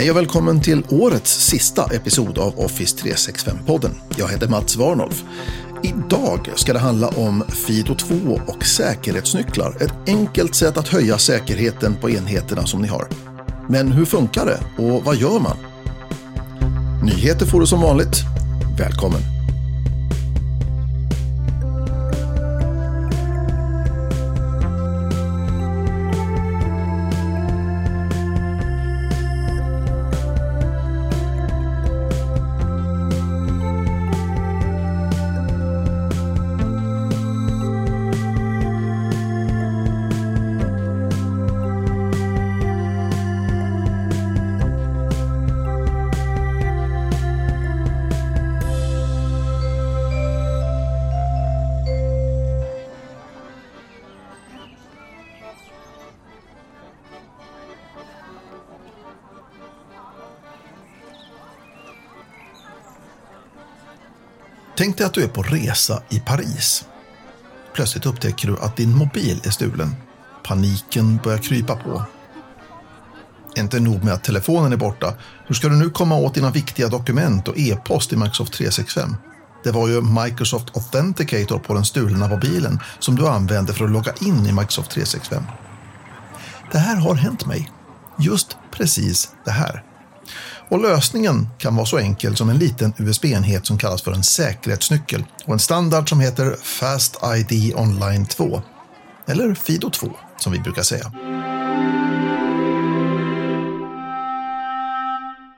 Hej och välkommen till årets sista episod av Office 365-podden. Jag heter Mats Warnolf. Idag ska det handla om Fido2 och säkerhetsnycklar. Ett enkelt sätt att höja säkerheten på enheterna som ni har. Men hur funkar det och vad gör man? Nyheter får du som vanligt. Välkommen! Tänk dig att du är på resa i Paris. Plötsligt upptäcker du att din mobil är stulen. Paniken börjar krypa på. Inte nog med att telefonen är borta, hur ska du nu komma åt dina viktiga dokument och e-post i Microsoft 365? Det var ju Microsoft Authenticator på den stulna mobilen som du använde för att logga in i Microsoft 365. Det här har hänt mig. Just precis det här. Och lösningen kan vara så enkel som en liten USB-enhet som kallas för en säkerhetsnyckel och en standard som heter Fast ID Online 2. Eller Fido 2 som vi brukar säga.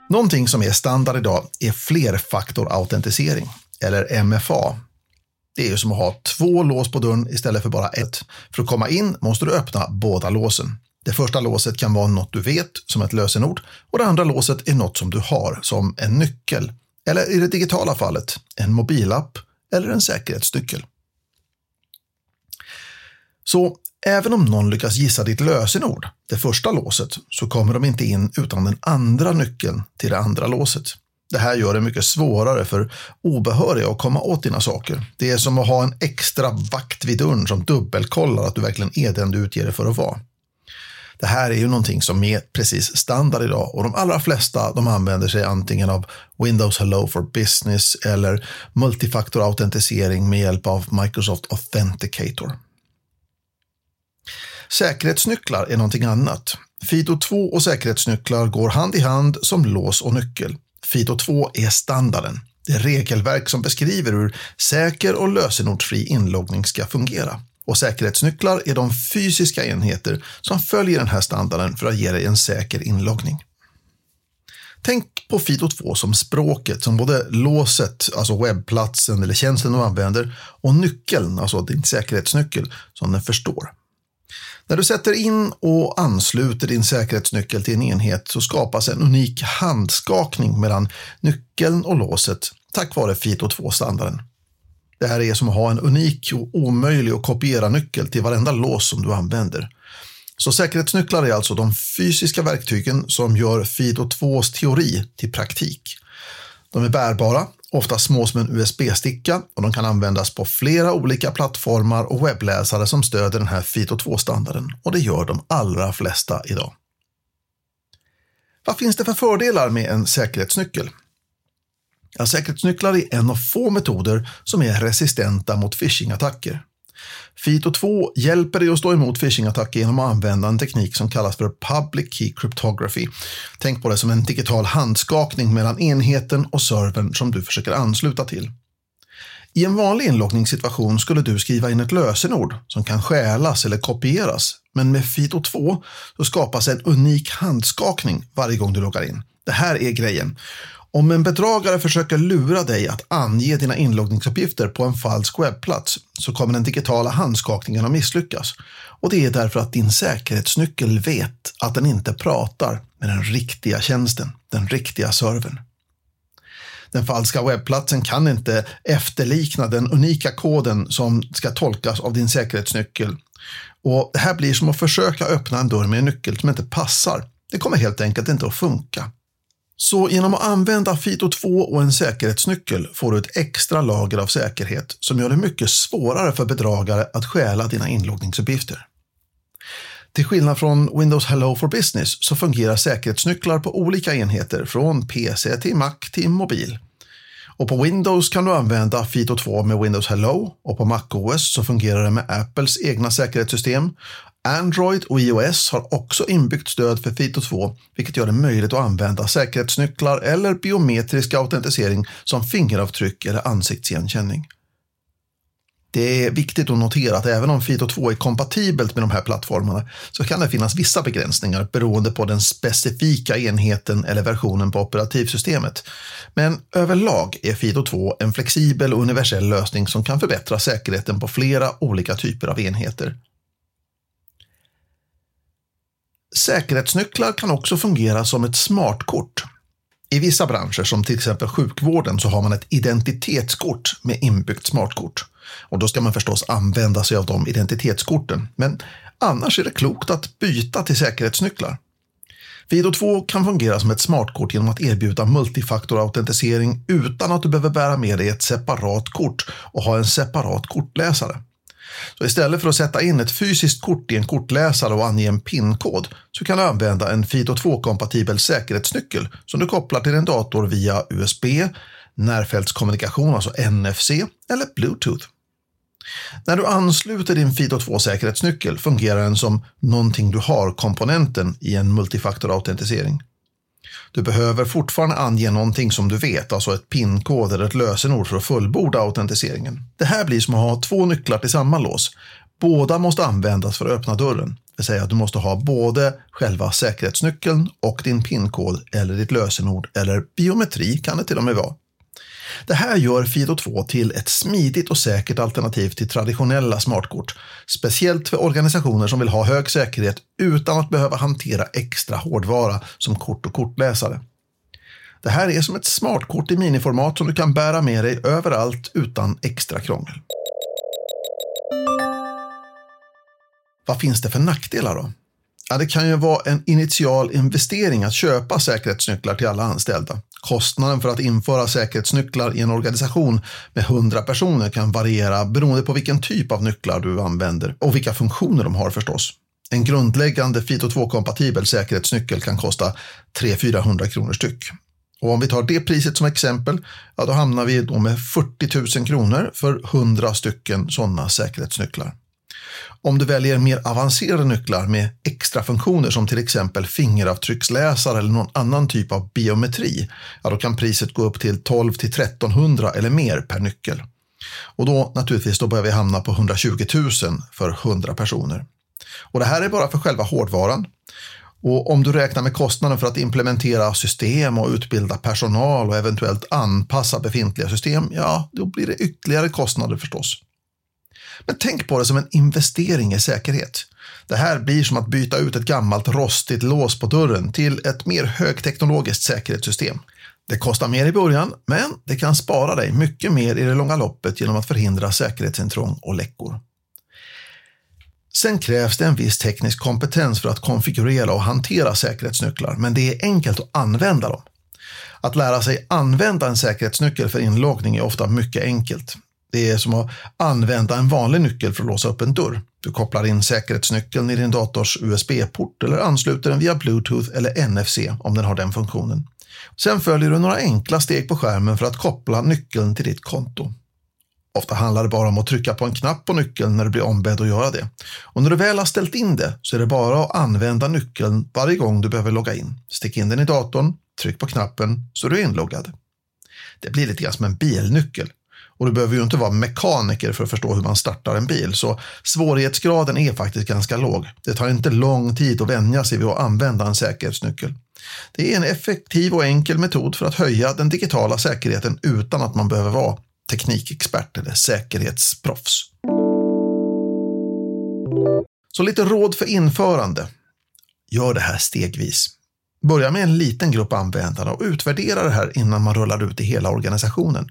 Någonting som är standard idag är flerfaktorautentisering, eller MFA. Det är ju som att ha två lås på dörren istället för bara ett. För att komma in måste du öppna båda låsen. Det första låset kan vara något du vet, som ett lösenord, och det andra låset är något som du har, som en nyckel. Eller i det digitala fallet, en mobilapp eller en säkerhetsnyckel. Så även om någon lyckas gissa ditt lösenord, det första låset, så kommer de inte in utan den andra nyckeln till det andra låset. Det här gör det mycket svårare för obehöriga att komma åt dina saker. Det är som att ha en extra vakt vid dörren som dubbelkollar att du verkligen är den du utger dig för att vara. Det här är ju någonting som är precis standard idag och de allra flesta de använder sig antingen av Windows Hello for Business eller multifaktorautentisering med hjälp av Microsoft Authenticator. Säkerhetsnycklar är någonting annat. Fido 2 och säkerhetsnycklar går hand i hand som lås och nyckel. Fido 2 är standarden. Det regelverk som beskriver hur säker och lösenordsfri inloggning ska fungera. Och säkerhetsnycklar är de fysiska enheter som följer den här standarden för att ge dig en säker inloggning. Tänk på Fido 2 som språket som både låset, alltså webbplatsen eller tjänsten du använder, och nyckeln, alltså din säkerhetsnyckel, som den förstår. När du sätter in och ansluter din säkerhetsnyckel till en enhet så skapas en unik handskakning mellan nyckeln och låset tack vare Fido 2-standarden. Det här är som att ha en unik och omöjlig att kopiera nyckel till varenda lås som du använder. Så säkerhetsnycklar är alltså de fysiska verktygen som gör Fido 2s teori till praktik. De är bärbara, ofta små som en USB-sticka och de kan användas på flera olika plattformar och webbläsare som stöder den här Fido 2-standarden och det gör de allra flesta idag. Vad finns det för fördelar med en säkerhetsnyckel? Ja, säkerhetsnycklar är en av få metoder som är resistenta mot phishing-attacker. Fito 2 hjälper dig att stå emot phishing-attacker genom att använda en teknik som kallas för Public Key Cryptography. Tänk på det som en digital handskakning mellan enheten och servern som du försöker ansluta till. I en vanlig inloggningssituation skulle du skriva in ett lösenord som kan stjälas eller kopieras. Men med Fito 2 så skapas en unik handskakning varje gång du loggar in. Det här är grejen. Om en bedragare försöker lura dig att ange dina inloggningsuppgifter på en falsk webbplats så kommer den digitala handskakningen att misslyckas. Och det är därför att din säkerhetsnyckel vet att den inte pratar med den riktiga tjänsten, den riktiga servern. Den falska webbplatsen kan inte efterlikna den unika koden som ska tolkas av din säkerhetsnyckel. Och Det här blir som att försöka öppna en dörr med en nyckel som inte passar. Det kommer helt enkelt inte att funka. Så genom att använda Fito 2 och en säkerhetsnyckel får du ett extra lager av säkerhet som gör det mycket svårare för bedragare att stjäla dina inloggningsuppgifter. Till skillnad från Windows Hello for Business så fungerar säkerhetsnycklar på olika enheter från PC till Mac till mobil. Och på Windows kan du använda Fito 2 med Windows Hello och på MacOS så fungerar det med Apples egna säkerhetssystem. Android och iOS har också inbyggt stöd för Fito 2, vilket gör det möjligt att använda säkerhetsnycklar eller biometrisk autentisering som fingeravtryck eller ansiktsigenkänning. Det är viktigt att notera att även om Fito 2 är kompatibelt med de här plattformarna så kan det finnas vissa begränsningar beroende på den specifika enheten eller versionen på operativsystemet. Men överlag är Fito 2 en flexibel och universell lösning som kan förbättra säkerheten på flera olika typer av enheter. Säkerhetsnycklar kan också fungera som ett smartkort. I vissa branscher, som till exempel sjukvården, så har man ett identitetskort med inbyggt smartkort. Och då ska man förstås använda sig av de identitetskorten. Men annars är det klokt att byta till säkerhetsnycklar. Fido 2 kan fungera som ett smartkort genom att erbjuda multifaktorautentisering utan att du behöver bära med dig ett separat kort och ha en separat kortläsare. Så istället för att sätta in ett fysiskt kort i en kortläsare och ange en PIN-kod så kan du använda en Fido 2-kompatibel säkerhetsnyckel som du kopplar till din dator via USB, närfältskommunikation, alltså NFC, eller Bluetooth. När du ansluter din Fido 2-säkerhetsnyckel fungerar den som någonting du har-komponenten i en multifaktorautentisering. Du behöver fortfarande ange någonting som du vet, alltså ett PIN-kod eller ett lösenord för att fullborda autentiseringen. Det här blir som att ha två nycklar till samma lås. Båda måste användas för att öppna dörren. Det vill säga att du måste ha både själva säkerhetsnyckeln och din PIN-kod eller ditt lösenord eller biometri kan det till och med vara. Det här gör Fido 2 till ett smidigt och säkert alternativ till traditionella smartkort, speciellt för organisationer som vill ha hög säkerhet utan att behöva hantera extra hårdvara som kort och kortläsare. Det här är som ett smartkort i miniformat som du kan bära med dig överallt utan extra krångel. Vad finns det för nackdelar då? Ja, det kan ju vara en initial investering att köpa säkerhetsnycklar till alla anställda. Kostnaden för att införa säkerhetsnycklar i en organisation med 100 personer kan variera beroende på vilken typ av nycklar du använder och vilka funktioner de har förstås. En grundläggande Fito 2-kompatibel säkerhetsnyckel kan kosta 300-400 kronor styck. Och om vi tar det priset som exempel, ja då hamnar vi då med 40 000 kronor för 100 stycken sådana säkerhetsnycklar. Om du väljer mer avancerade nycklar med extra funktioner som till exempel fingeravtrycksläsare eller någon annan typ av biometri, ja då kan priset gå upp till 12 till 1300 eller mer per nyckel. Och då naturligtvis då börjar vi hamna på 120 000 för 100 personer. Och det här är bara för själva hårdvaran. Och om du räknar med kostnaden för att implementera system och utbilda personal och eventuellt anpassa befintliga system, ja, då blir det ytterligare kostnader förstås. Men tänk på det som en investering i säkerhet. Det här blir som att byta ut ett gammalt rostigt lås på dörren till ett mer högteknologiskt säkerhetssystem. Det kostar mer i början, men det kan spara dig mycket mer i det långa loppet genom att förhindra säkerhetsintrång och läckor. Sen krävs det en viss teknisk kompetens för att konfigurera och hantera säkerhetsnycklar, men det är enkelt att använda dem. Att lära sig använda en säkerhetsnyckel för inloggning är ofta mycket enkelt. Det är som att använda en vanlig nyckel för att låsa upp en dörr. Du kopplar in säkerhetsnyckeln i din dators USB-port eller ansluter den via Bluetooth eller NFC om den har den funktionen. Sen följer du några enkla steg på skärmen för att koppla nyckeln till ditt konto. Ofta handlar det bara om att trycka på en knapp på nyckeln när du blir ombedd att göra det. Och när du väl har ställt in det så är det bara att använda nyckeln varje gång du behöver logga in. Stick in den i datorn, tryck på knappen så du är inloggad. Det blir lite grann som en bilnyckel. Och du behöver ju inte vara mekaniker för att förstå hur man startar en bil, så svårighetsgraden är faktiskt ganska låg. Det tar inte lång tid att vänja sig vid att använda en säkerhetsnyckel. Det är en effektiv och enkel metod för att höja den digitala säkerheten utan att man behöver vara teknikexpert eller säkerhetsproffs. Så lite råd för införande. Gör det här stegvis. Börja med en liten grupp användare och utvärdera det här innan man rullar ut i hela organisationen.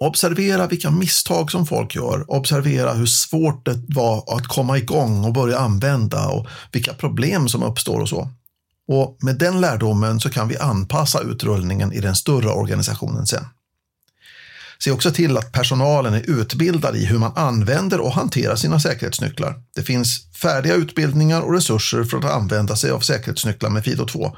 Observera vilka misstag som folk gör. Observera hur svårt det var att komma igång och börja använda och vilka problem som uppstår och så. Och med den lärdomen så kan vi anpassa utrullningen i den större organisationen sen. Se också till att personalen är utbildad i hur man använder och hanterar sina säkerhetsnycklar. Det finns färdiga utbildningar och resurser för att använda sig av säkerhetsnycklar med FIDO2.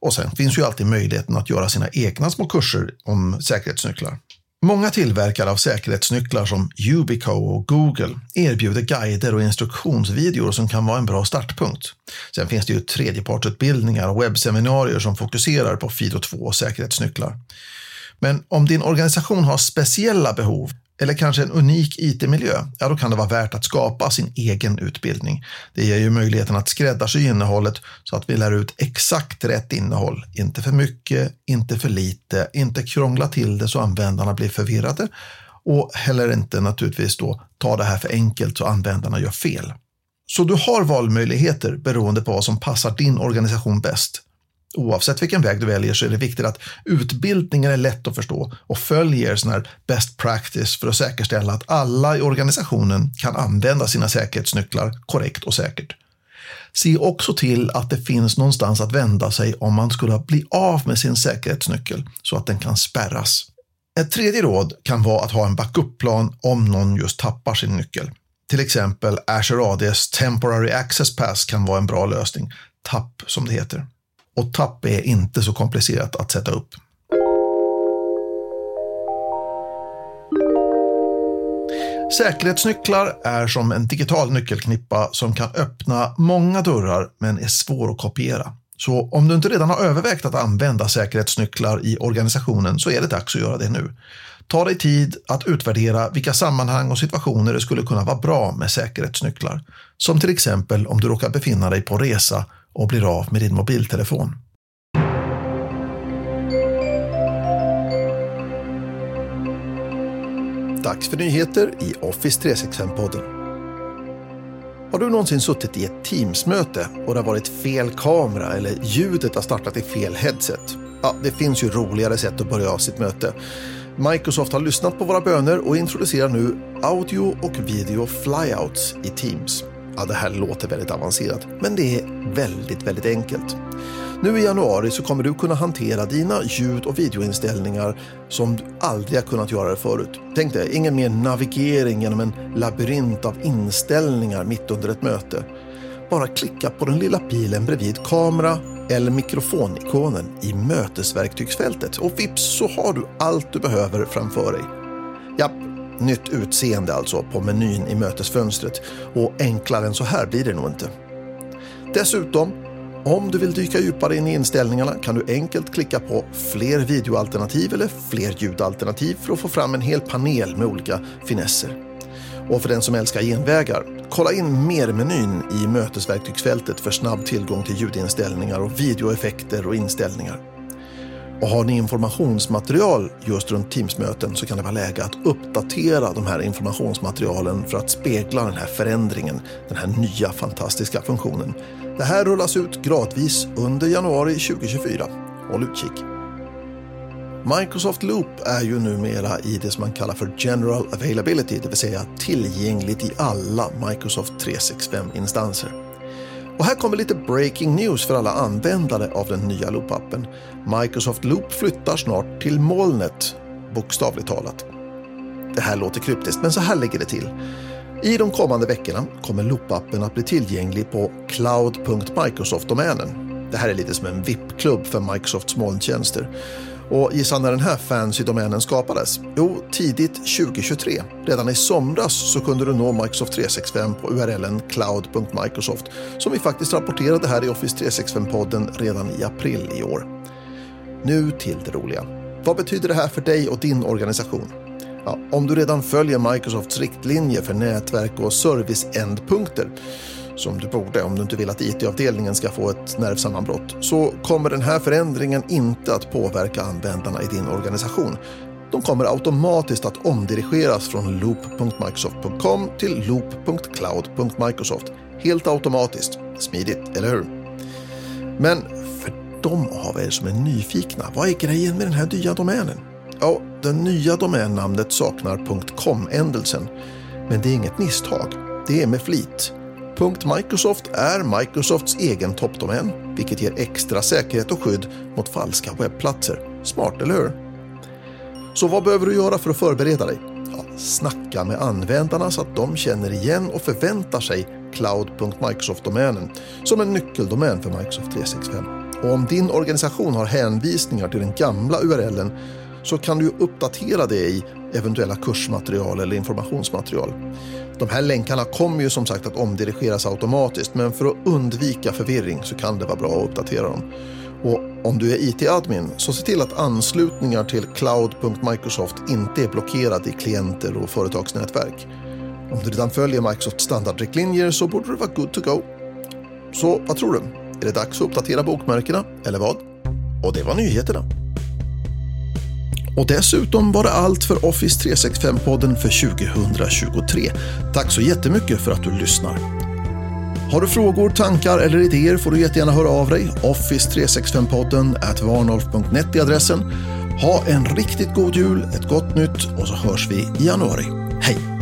Och sen finns ju alltid möjligheten att göra sina egna små kurser om säkerhetsnycklar. Många tillverkare av säkerhetsnycklar som Ubico och Google erbjuder guider och instruktionsvideor som kan vara en bra startpunkt. Sen finns det ju tredjepartsutbildningar och webbseminarier som fokuserar på FIDO2 och säkerhetsnycklar. Men om din organisation har speciella behov eller kanske en unik IT-miljö, ja då kan det vara värt att skapa sin egen utbildning. Det ger ju möjligheten att skräddarsy innehållet så att vi lär ut exakt rätt innehåll. Inte för mycket, inte för lite, inte krångla till det så användarna blir förvirrade och heller inte naturligtvis då ta det här för enkelt så användarna gör fel. Så du har valmöjligheter beroende på vad som passar din organisation bäst. Oavsett vilken väg du väljer så är det viktigt att utbildningen är lätt att förstå och följer sån här best practice för att säkerställa att alla i organisationen kan använda sina säkerhetsnycklar korrekt och säkert. Se också till att det finns någonstans att vända sig om man skulle bli av med sin säkerhetsnyckel så att den kan spärras. Ett tredje råd kan vara att ha en backup-plan om någon just tappar sin nyckel. Till exempel Azure ADs Temporary Access Pass kan vara en bra lösning, TAP som det heter och tapp är inte så komplicerat att sätta upp. Säkerhetsnycklar är som en digital nyckelknippa som kan öppna många dörrar men är svår att kopiera. Så om du inte redan har övervägt att använda säkerhetsnycklar i organisationen så är det dags att göra det nu. Ta dig tid att utvärdera vilka sammanhang och situationer det skulle kunna vara bra med säkerhetsnycklar. Som till exempel om du råkar befinna dig på resa och blir av med din mobiltelefon. Dags för nyheter i Office 365-podden. Har du någonsin suttit i ett Teams-möte och det har varit fel kamera eller ljudet har startat i fel headset? Ja, det finns ju roligare sätt att börja av sitt möte. Microsoft har lyssnat på våra böner och introducerar nu audio och video flyouts i Teams. Ja, det här låter väldigt avancerat, men det är väldigt, väldigt enkelt. Nu i januari så kommer du kunna hantera dina ljud och videoinställningar som du aldrig har kunnat göra det förut. Tänk dig, ingen mer navigering genom en labyrint av inställningar mitt under ett möte. Bara klicka på den lilla pilen bredvid kamera eller mikrofonikonen i mötesverktygsfältet och vips så har du allt du behöver framför dig. Japp, Nytt utseende alltså på menyn i mötesfönstret och enklare än så här blir det nog inte. Dessutom, om du vill dyka djupare in i inställningarna kan du enkelt klicka på fler videoalternativ eller fler ljudalternativ för att få fram en hel panel med olika finesser. Och för den som älskar genvägar, kolla in mer-menyn i mötesverktygsfältet för snabb tillgång till ljudinställningar och videoeffekter och inställningar. Och har ni informationsmaterial just runt Teamsmöten så kan det vara läge att uppdatera de här informationsmaterialen för att spegla den här förändringen, den här nya fantastiska funktionen. Det här rullas ut gradvis under januari 2024. Håll utkik! Microsoft Loop är ju numera i det som man kallar för General Availability, det vill säga tillgängligt i alla Microsoft 365-instanser. Och här kommer lite breaking news för alla användare av den nya Loop-appen. Microsoft Loop flyttar snart till molnet, bokstavligt talat. Det här låter kryptiskt, men så här ligger det till. I de kommande veckorna kommer Loop-appen att bli tillgänglig på cloud.microsoft-domänen. Det här är lite som en VIP-klubb för Microsofts molntjänster. Och gissa när den här fancy-domänen skapades? Jo, tidigt 2023. Redan i somras så kunde du nå Microsoft 365 på URLen cloud.microsoft som vi faktiskt rapporterade här i Office 365-podden redan i april i år. Nu till det roliga. Vad betyder det här för dig och din organisation? Ja, om du redan följer Microsofts riktlinjer för nätverk och serviceändpunkter som du borde om du inte vill att e IT-avdelningen ska få ett nervsammanbrott, så kommer den här förändringen inte att påverka användarna i din organisation. De kommer automatiskt att omdirigeras från loop.microsoft.com till loop.cloud.microsoft. Helt automatiskt. Smidigt, eller hur? Men för de av er som är nyfikna, vad är grejen med den här nya domänen? Ja, det nya domännamnet saknar .com-ändelsen. Men det är inget misstag. Det är med flit. Microsoft är Microsofts egen toppdomän, vilket ger extra säkerhet och skydd mot falska webbplatser. Smart, eller hur? Så vad behöver du göra för att förbereda dig? Ja, snacka med användarna så att de känner igen och förväntar sig cloud.microsoft-domänen som en nyckeldomän för Microsoft 365. Och om din organisation har hänvisningar till den gamla URLen så kan du uppdatera det i eventuella kursmaterial eller informationsmaterial. De här länkarna kommer ju som sagt att omdirigeras automatiskt men för att undvika förvirring så kan det vara bra att uppdatera dem. Och om du är IT-admin så se till att anslutningar till cloud.microsoft inte är blockerade i klienter och företagsnätverk. Om du redan följer Microsofts standardriktlinjer så borde du vara good to go. Så vad tror du? Är det dags att uppdatera bokmärkena, eller vad? Och det var nyheterna. Och dessutom var det allt för Office 365-podden för 2023. Tack så jättemycket för att du lyssnar. Har du frågor, tankar eller idéer får du jättegärna höra av dig. Office365podden at varnolf.net är adressen. Ha en riktigt god jul, ett gott nytt och så hörs vi i januari. Hej!